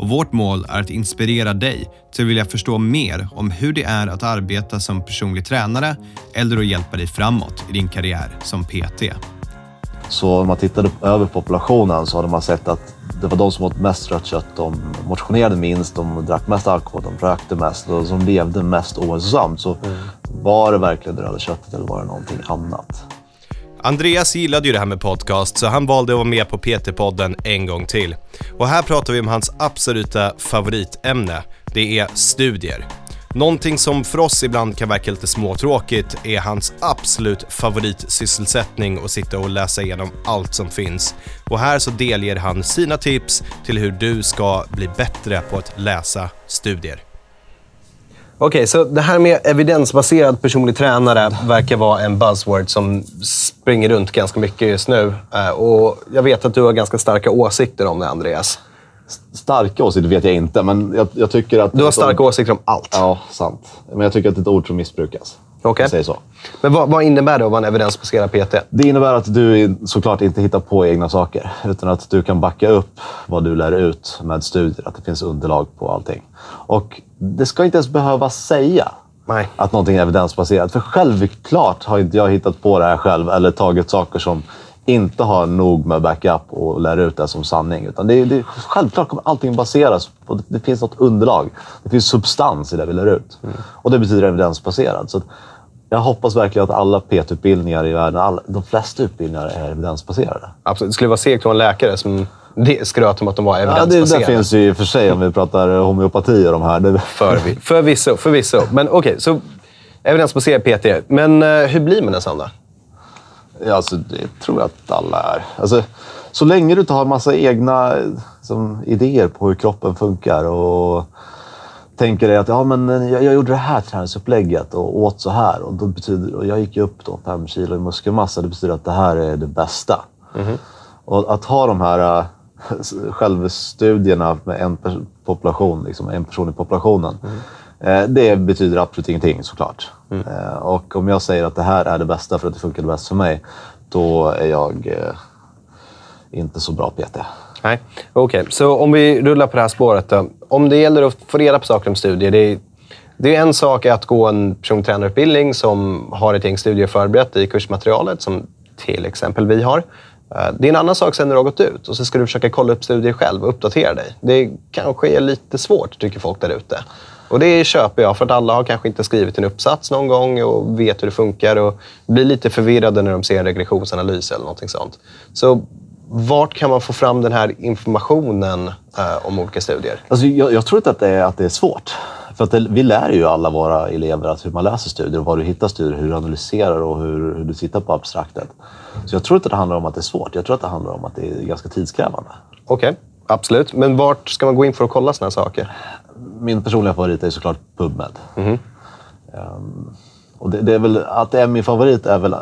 och vårt mål är att inspirera dig till att vilja förstå mer om hur det är att arbeta som personlig tränare eller att hjälpa dig framåt i din karriär som PT. Så om man tittade över populationen så hade man sett att det var de som åt mest rött kött, de motionerade minst, de drack mest alkohol, de rökte mest och som levde mest ohälsosamt. Så mm. var det verkligen det röda köttet eller var det någonting annat? Andreas gillade ju det här med podcast så han valde att vara med på PT-podden en gång till. Och här pratar vi om hans absoluta favoritämne. Det är studier. Någonting som för oss ibland kan verka lite småtråkigt är hans absolut favoritsysselsättning att sitta och läsa igenom allt som finns. Och här så delger han sina tips till hur du ska bli bättre på att läsa studier. Okej, så det här med evidensbaserad personlig tränare verkar vara en buzzword som springer runt ganska mycket just nu. Eh, och jag vet att du har ganska starka åsikter om det, Andreas. Starka åsikter vet jag inte, men jag, jag tycker att... Du har starka åsikter om allt? Ja, sant. Men jag tycker att det är ett ord som missbrukas. Okay. så. Men vad, vad, innebär det att vara en evidensbaserad PT? Det innebär att du såklart inte hittar på egna saker, utan att du kan backa upp vad du lär ut med studier. Att det finns underlag på allting. Och det ska inte ens behöva säga Nej. att någonting är evidensbaserat. För självklart har inte jag hittat på det här själv eller tagit saker som inte har nog med backup och lär ut det som sanning. Utan det, det, självklart kommer allting baseras på det, det finns något underlag. Det finns substans i det vi lär ut. Mm. Och det betyder evidensbaserad. Så jag hoppas verkligen att alla PT-utbildningar i världen, alla, de flesta utbildningar är evidensbaserade. Absolut. Det skulle vara segt att vara en läkare som skröt om att de var evidensbaserade. Ja, det, det finns ju i och för sig om vi pratar homeopati och de här. Det... För, förvisso, förvisso. Men okej, okay, så evidensbaserad PT. Men uh, hur blir man en sån då? Ja, alltså, det tror jag att alla är. Alltså, så länge du inte har massa egna som, idéer på hur kroppen funkar och tänker dig att ja, men jag, jag gjorde det här träningsupplägget och åt så här. Och, då betyder, och jag gick upp då fem kilo i muskelmassa. Det betyder att det här är det bästa. Mm. Och att ha de här äh, självstudierna med en population, liksom en person i populationen. Mm. Eh, det betyder absolut ingenting såklart. Mm. Eh, och om jag säger att det här är det bästa för att det funkar bäst för mig, då är jag eh, inte så bra PT. Nej, okej. Okay. Så om vi rullar på det här spåret då. Om det gäller att få reda på saker om studier. Det är, det är en sak att gå en persontränarutbildning som har ett gäng studier förberett i kursmaterialet, som till exempel vi har. Det är en annan sak sen när du har gått ut och så ska du försöka kolla upp studier själv och uppdatera dig. Det kanske är lite svårt, tycker folk där ute. Och det köper jag, för att alla har kanske inte skrivit en uppsats någon gång och vet hur det funkar och blir lite förvirrade när de ser en regressionsanalys eller någonting sånt. Så vart kan man få fram den här informationen eh, om olika studier? Alltså, jag, jag tror inte att det är, att det är svårt. För att det, vi lär ju alla våra elever att hur man läser studier och var du hittar studier, hur du analyserar och hur, hur du tittar på abstraktet. Så jag tror inte att det handlar om att det är svårt. Jag tror att det handlar om att det är ganska tidskrävande. Okej, okay, absolut. Men vart ska man gå in för att kolla sådana saker? Min personliga favorit är såklart PubMed. Mm. Um, och det, det, är väl, att det är min favorit är väl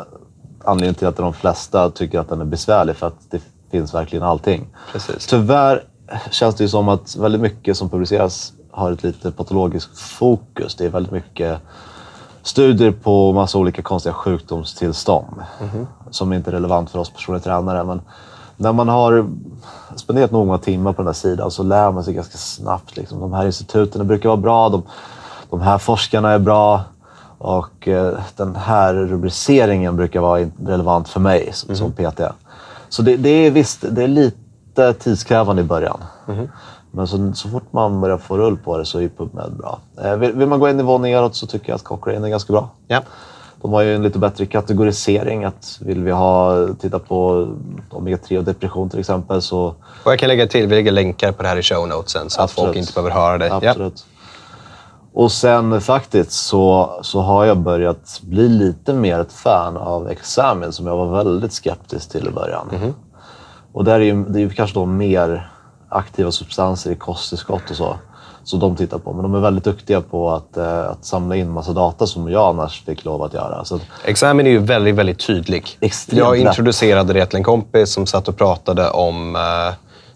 anledningen till att de flesta tycker att den är besvärlig, för att det finns verkligen allting. Precis. Tyvärr känns det ju som att väldigt mycket som publiceras har ett lite patologiskt fokus. Det är väldigt mycket studier på massa olika konstiga sjukdomstillstånd mm. som inte är relevant för oss personliga tränare. Men när man har spenderat några timmar på den här sidan så lär man sig ganska snabbt. Liksom. De här instituten brukar vara bra. De, de här forskarna är bra. Och eh, den här rubriceringen brukar vara relevant för mig som, mm. som PT. Så det, det, är visst, det är lite tidskrävande i början. Mm. Men så, så fort man börjar få rull på det så är PubMed bra. Eh, vill, vill, man gå en nivå neråt så tycker jag att Cochrane är ganska bra. Ja. De har ju en lite bättre kategorisering. Att vill vi ha, titta på omega-3 och depression till exempel så... Och jag kan lägga till, vi lägger länkar på det här i show notesen så Absolut. att folk inte behöver höra det. Absolut. Ja. Och sen faktiskt så, så har jag börjat bli lite mer ett fan av Examin som jag var väldigt skeptisk till i början. Mm. Och där är ju, det är ju kanske då mer aktiva substanser i kosttillskott och så Så de tittar på. Men de är väldigt duktiga på att, eh, att samla in massa data som jag annars fick lov att göra. Så, Examen är ju väldigt, väldigt tydlig. Extremt jag introducerade det till en kompis som satt och pratade om eh,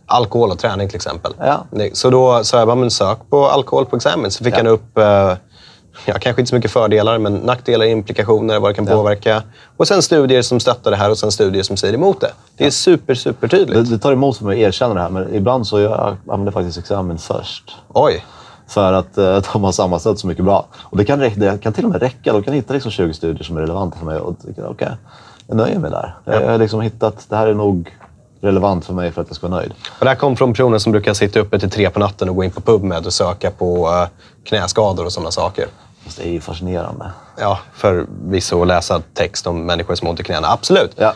alkohol och träning till exempel. Ja. Så då sa jag, bara, men sök på alkohol på examen. Så fick Ja. han upp, eh, ja, kanske inte så mycket fördelar, men nackdelar, implikationer, vad det kan Ja. påverka. Och sen studier som stöttar det här och sen studier som säger emot det. Det är super, super det, tydligt. det tar emot för mig att erkänna det här, men ibland så jag använder faktiskt examen först. Oj. För att eh, de har sammanställt så mycket bra. Och det kan, det kan till och med räcka. De kan hitta liksom 20 studier som är relevanta för mig. Och okej, jag nöjer mig där. Jag, jag har liksom hittat, det här är nog relevant för mig för att jag ska vara nöjd. Och det här kom från personer som brukar sitta uppe till tre på natten och gå in på PubMed och söka på eh, knäskador och sådana saker. Fast det är ju fascinerande. Ja, förvisso att läsa text om människor som har ont i knäna. Absolut. Ja.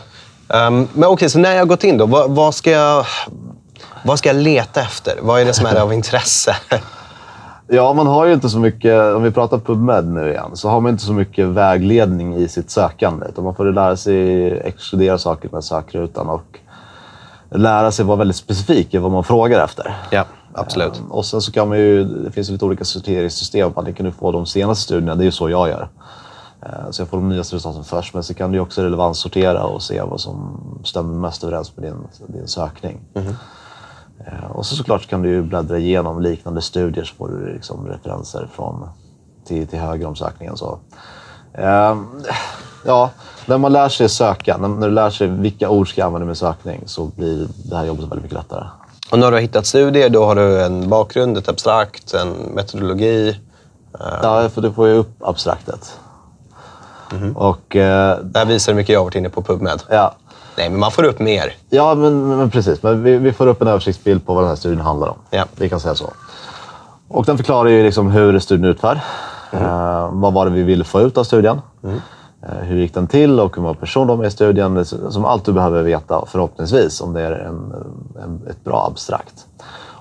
Ehm, men okej, så när jag har gått in då, vad, vad, ska jag, vad ska jag leta efter? Vad är det som är av intresse? Ja, man har ju inte så mycket, om vi pratar PubMed nu igen, så har man inte så mycket vägledning i sitt sökande. Utan man får lära sig exkludera saker med sökrutan och lära sig vara väldigt specifik i vad man frågar efter. ja, absolut. Ehm, Och sen så kan man ju, det finns lite olika sorteringssystem. Man kan ju få de senaste studierna, det är ju så jag gör. Ehm, Så jag får de nyaste resultaten först, men så kan du också relevanssortera och se vad som stämmer mest överens med din, din sökning. Ehm, Och så såklart så kan du ju bläddra igenom liknande studier så får du liksom referenser från, till, till höger om sökningen. Så. Ja, när man lär sig söka, när, när du lär sig vilka ord ska jag använda med sökning så blir det här jobbet väldigt mycket lättare. Och när du har hittat studier, då har du en bakgrund, ett abstrakt, en metodologi. Ja, för du får ju upp abstraktet. Och eh, Där visar hur mycket jag har varit inne på PubMed. ja, Nej, men man får upp mer. ja men, men precis. Men vi, vi får upp en översiktsbild på vad den här studien handlar om. Ja. Vi kan säga så. Och den förklarar ju liksom hur studien utför. Eh, vad var det vi ville få ut av studien? Eh, hur gick den till och hur många personer de är i studien? Som allt du behöver veta förhoppningsvis om det är en, en, ett bra abstrakt.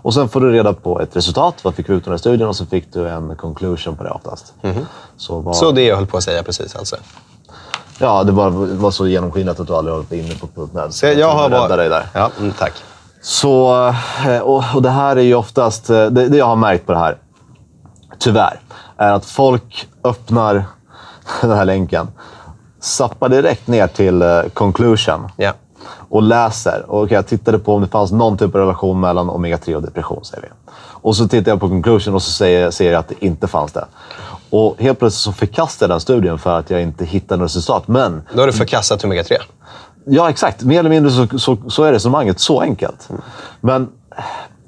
Och sen får du reda på ett resultat. Vad fick vi ut av den här studien? Och så fick du en conclusion på det oftast. Så, vad, Så det jag höll på att säga precis alltså. Ja, det var, var så genomskinligt att du aldrig har varit inne på PubMed. Så jag har räddat varit... dig där. Ja, mm, tack. Så, eh, och, och det här är ju oftast, eh, det, det jag har märkt på det här, tyvärr, är att folk öppnar den här länken, zappar direkt ner till eh, conclusion Ja. och läser. Och jag tittade på om det fanns någon typ av relation mellan omega-3 och depression, säger vi. Och så tittar jag på conclusion och så säger, ser jag att det inte fanns det. Och helt plötsligt så förkastar jag den studien för att jag inte hittade något resultat. Men Då har du förkastat omega-3. Ja, exakt. Mer eller mindre så, så, så är resonemanget så enkelt. Men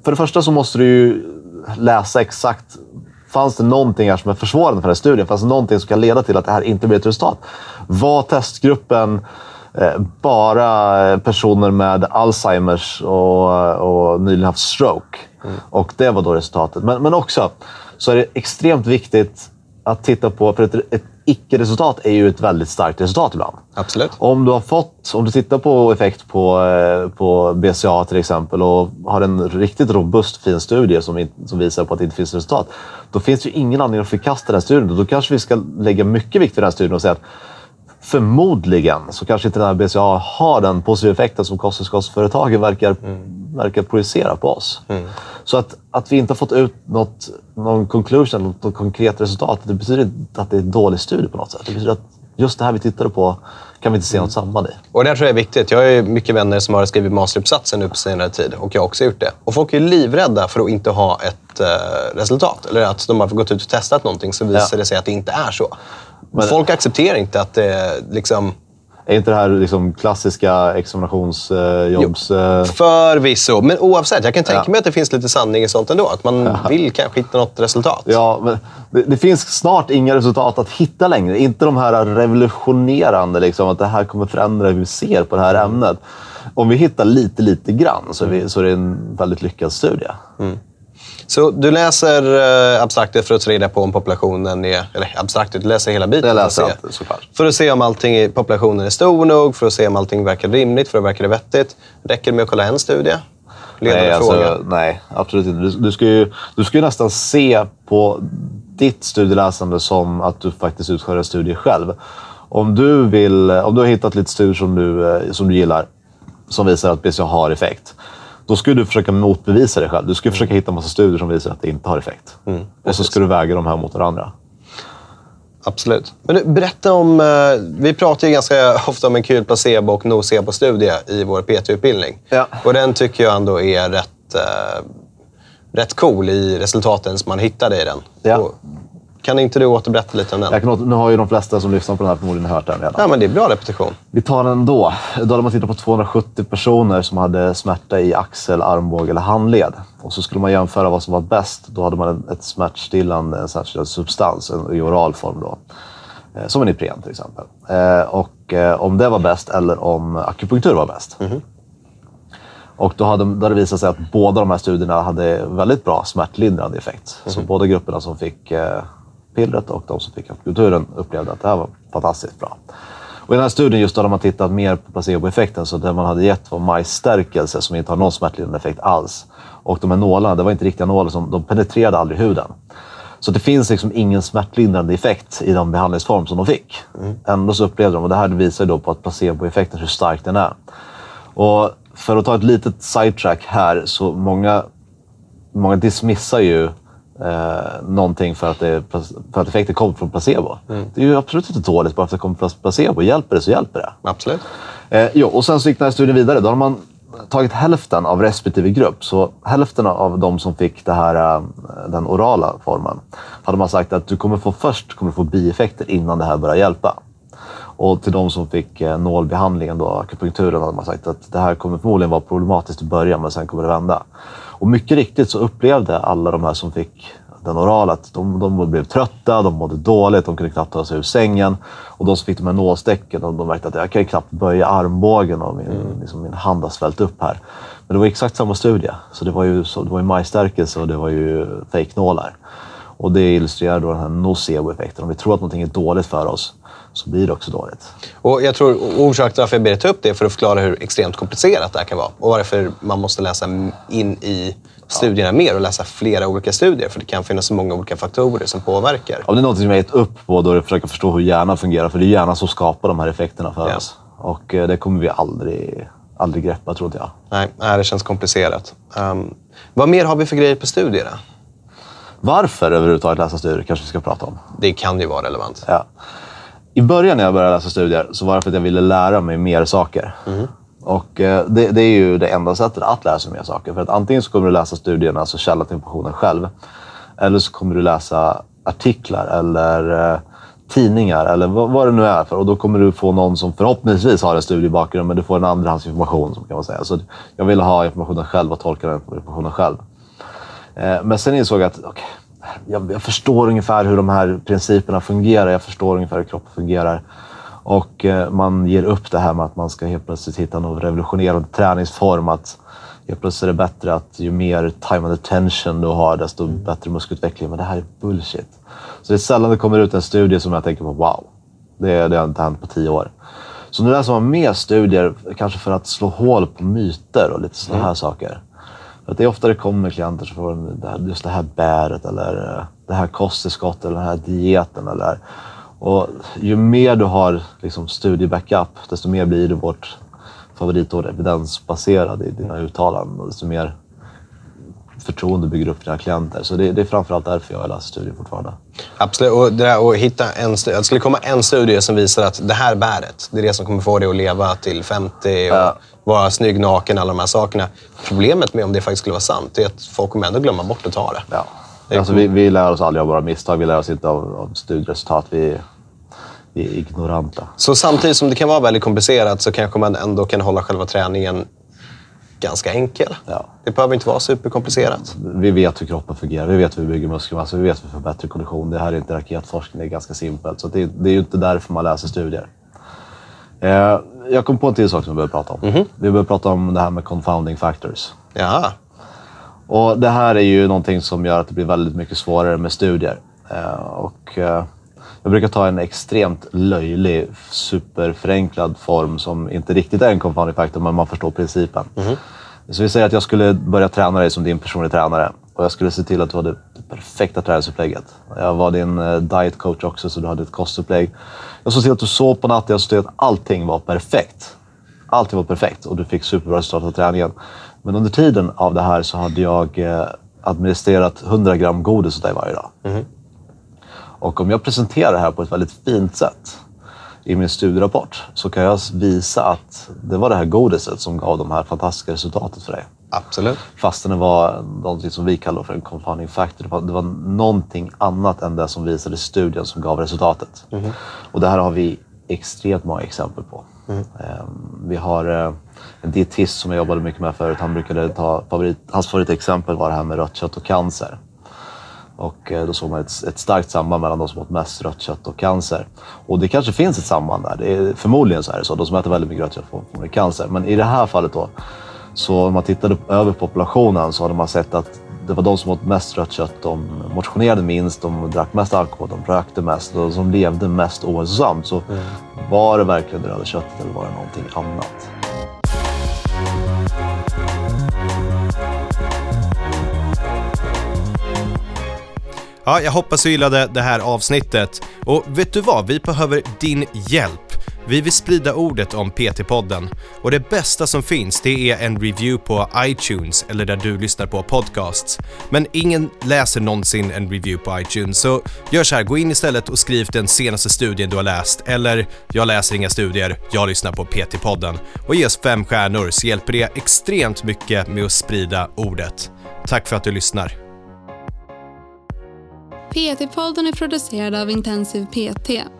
för det första så måste du ju läsa exakt. Fanns det någonting här som är försvårande för den här studien? Fanns det någonting som kan leda till att det här inte blir ett resultat? Var testgruppen eh, bara personer med Alzheimers och, och nyligen haft stroke? Och det var då resultatet. Men, men också så är det extremt viktigt att titta på, för ett, ett icke-resultat är ju ett väldigt starkt resultat ibland. Absolut. Om du har fått, om du tittar på effekt på, eh, på BCA till exempel och har en riktigt robust fin studie som, som visar på att det inte finns resultat. Då finns det ju ingen anledning att förkasta den studien. Då kanske vi ska lägga mycket vikt vid den studien och säga att förmodligen så kanske inte den här BCA har den positiva effekten som kosttillskottsföretagen verkar, verkar projicera på oss. Så att, att vi inte har fått ut något, någon conclusion, något, något konkret resultat, det betyder inte att det är en dålig studie på något sätt. Det betyder att just det här vi tittade på kan vi inte se något samband i. Och det här tror jag är viktigt. Jag har ju mycket vänner som har skrivit masteruppsatsen nu på senare tid och jag har också gjort det. Och folk är livrädda för att inte ha ett eh, resultat. Eller att de har gått ut och testat någonting så visar Ja. det sig att det inte är så. Men- folk accepterar inte att det liksom... Är inte det här liksom klassiska examinationsjobbs... Eh, Förvisso. Men oavsett, jag kan tänka Ja. mig att det finns lite sanning i sånt ändå. Att man vill kanske hitta något resultat. ja, men det, det finns snart inga resultat att hitta längre. Inte de här revolutionerande, liksom, att det här kommer förändra hur vi ser på det här ämnet. Om vi hittar lite, lite grann så är, vi, så är det en väldigt lyckad studie. Så du läser eh, abstraktet för att ta reda på om populationen är... Eller abstraktet, du läser hela biten. Jag för att läser se- allt, såklart. För att se om allting i populationen är stor nog, för att se om allting verkar rimligt, för att verkar det vettigt. Räcker det med att kolla en studie? Ledande Nej, fråga. alltså, nej, absolut inte. Du, du, ska ju, du ska ju nästan se på ditt studieläsande som att du faktiskt utför en studie själv. Om du, vill, om du har hittat lite studier som du, eh, som du gillar, som visar att BCA har effekt, Då ska du försöka motbevisa dig själv. Du ska försöka hitta en massa studier som visar att det inte har effekt. och så ska du väga de här mot varandra. Absolut. Men du, berätta om... Eh, vi pratar ju ganska ofta om en kul placebo och nocebo-studie i vår PT-utbildning. Ja. Och den tycker jag ändå är rätt, eh, rätt cool i resultaten som man hittade i den. Ja. Och, kan inte du återberätta lite om den? Jag kan, nu har ju de flesta som lyssnar på den här förmodligen hört den redan. Ja, men det är bra repetition. Vi tar den då. Då hade man tittat på 270 personer som hade smärta i axel, armbåge eller handled. Och så skulle man jämföra vad som var bäst. Då hade man ett smärtstillande, en smärtstillande substans i oral form. Då. Eh, Som en Ipren till exempel. Eh, Och eh, om det var bäst eller om akupunktur var bäst. Och då hade, då hade det visat sig att båda de här studierna hade väldigt bra smärtlindrande effekt. Så båda grupperna som fick eh, pillret och de som fick akupunkturen upplevde att det här var fantastiskt bra. Och I den här studien just då hade man tittat mer på placeboeffekten. Så det man hade gett var majsstärkelse som inte har någon smärtlindrande effekt alls. Och de här nålarna, det var inte riktiga nålar, som, de penetrerade aldrig huden. Så det finns liksom ingen smärtlindrande effekt i den behandlingsform som de fick. Ändå så upplevde de, och det här visar ju då på att placeboeffekten, hur stark den är. Och för att ta ett litet sidetrack här, så många, många dismissar ju eh, någonting för att, det, för att effekten kommer från placebo. Det är ju absolut inte dåligt bara för att det kommer från placebo. Hjälper det så hjälper det. Absolut. Eh, jo, och sen så gick den här studien vidare. Då har man tagit hälften av respektive grupp. Så hälften av de som fick det här, eh, den orala formen hade man sagt att du kommer få först kommer du få bieffekter innan det här börjar hjälpa. Och till de som fick eh, nålbehandlingen, då, akupunkturen, hade man sagt att det här kommer förmodligen vara problematiskt i början, men sen kommer det vända. Och mycket riktigt så upplevde alla de här som fick den orala att de, de blev trötta, de mådde dåligt, de kunde knappt ta sig ur sängen. Och de som fick de här nålsticken, de, de märkte att jag kan knappt böja armbågen och min, liksom, min hand har svällt upp här. Men det var exakt samma studie. Så det var ju, så, det var ju majsstärkelse och det var ju fejknålar. Och det illustrerar då den här nocebo-effekten. Om vi tror att någonting är dåligt för oss så blir det också dåligt. Och jag tror orsaken till varför jag ber dig ta upp det är för att förklara hur extremt komplicerat det här kan vara. Och varför man måste läsa in i studierna mer och läsa flera olika studier. För det kan finnas så många olika faktorer som påverkar. Ja, det är något som jag har gett upp på då att försöka förstå hur hjärnan fungerar. För det är hjärnan som skapar de här effekterna för Ja. oss. Och eh, det kommer vi aldrig, aldrig greppa, trodde jag. Nej, nej, det känns komplicerat. Um, vad mer har vi för grejer på studierna? Varför överhuvudtaget läsa studier kanske vi ska prata om. Det kan ju vara relevant. Ja. I början när jag började läsa studier så var det för att jag ville lära mig mer saker. Och eh, det, det är ju det enda sättet att lära sig mer saker. För att antingen så kommer du läsa studierna, alltså källa till informationen själv. Eller så kommer du läsa artiklar eller eh, tidningar eller vad, vad det nu är. för. Och då kommer du få någon som förhoppningsvis har en studiebakgrund, men du får en andrahandsinformation. Som kan man säga. Så jag ville ha informationen själv och tolka den informationen själv. Eh, Men sen insåg jag att okej, jag, jag förstår ungefär hur de här principerna fungerar. Jag förstår ungefär hur kroppen fungerar. Och eh, man ger upp det här med att man ska helt plötsligt hitta någon revolutionerande träningsform. Att helt plötsligt är det bättre att ju mer time and attention du har, desto bättre muskelutveckling. Men det här är bullshit. Så det är sällan det kommer ut en studie som jag tänker på, wow, det, det har inte hänt på tio år. Så nu läser man mer studier, kanske för att slå hål på myter och lite sådana här saker. För att det är ofta det kommer klienter som får det här- just det här bäret eller eh, det här kosttillskottet eller den här dieten. Eller, och ju mer du har liksom studiebackup, desto mer blir du vårt favoritord evidensbaserad i dina uttalanden och desto mer förtroende bygger upp dina klienter. Så det, det är framförallt därför jag läser studier fortfarande. Absolut. Och det där att hitta en studie. Det skulle komma en studie som visar att det här bäret, det är det som kommer få dig att leva till 50 och Ja. Vara snygg, naken, alla de här sakerna. Problemet med om det faktiskt skulle vara sant är att folk kommer ändå glömma bort att ta det. Ja. Alltså, vi, vi lär oss aldrig av våra misstag. Vi lär oss inte av, av studieresultat. Vi, vi är ignoranta. Så samtidigt som det kan vara väldigt komplicerat så kanske man ändå kan hålla själva träningen ganska enkel. Ja. Det behöver inte vara superkomplicerat. Vi vet hur kroppen fungerar. Vi vet hur vi bygger muskelmassa. Vi vet hur vi får bättre kondition. Det här är inte raketforskning. Det är ganska simpelt. Så det, det är ju inte därför man läser studier. Eh, jag kom på en till sak som vi behöver prata om. Vi behöver prata om det här med confounding factors. Jaha. Och det här är ju någonting som gör att det blir väldigt mycket svårare med studier. Eh, och, eh, jag brukar ta en extremt löjlig, superförenklad form som inte riktigt är en confounding factor, men man förstår principen. Så vi säger att jag skulle börja träna dig som din personliga tränare och jag skulle se till att du hade det perfekta träningsupplägget. Jag var din eh, diet coach också, så du hade ett kostupplägg. Jag såg till att du sov på natten, jag såg till att allting var perfekt. Allting var perfekt och du fick superbra resultat av träningen. Men under tiden av det här så hade jag eh, administrerat 100 gram godis åt dig varje dag. Och om jag presenterar det här på ett väldigt fint sätt i min studierapport så kan jag visa att det var det här godiset som gav de här fantastiska resultaten för dig. Absolut. Fastän det var något som vi kallar för en confounding factor. Det var, det var någonting annat än det som visade studien som gav resultatet. Och det här har vi extremt många exempel på. Ehm, Vi har eh, en dietist som jag jobbade mycket med förut. Han brukade ta favorit, hans favoritexempel var det här med rött kött och cancer. Och eh, då såg man ett, ett starkt samband mellan de som åt mest rött kött och cancer. Och det kanske finns ett samband där. Det är, förmodligen så är det så. De som äter väldigt mycket rött kött får, får cancer. Men i det här fallet då, så om man tittade över populationen så hade man sett att det var de som åt mest rött kött, de motionerade minst, de drack mest alkohol, de rökte mest och de som levde mest ohälsosamt. Så var det verkligen det röda köttet eller var det någonting annat? Ja, jag hoppas du gillade det här avsnittet. Och vet du vad? Vi behöver din hjälp. Vi vill sprida ordet om PT-podden. Och det bästa som finns, det är en review på iTunes eller där du lyssnar på podcasts. Men ingen läser någonsin en review på iTunes, så gör så här, gå in istället och skriv den senaste studien du har läst. Eller, jag läser inga studier, jag lyssnar på PT-podden. Och ge oss fem stjärnor så hjälper det extremt mycket med att sprida ordet. Tack för att du lyssnar. PT-podden är producerad av Intensiv PT.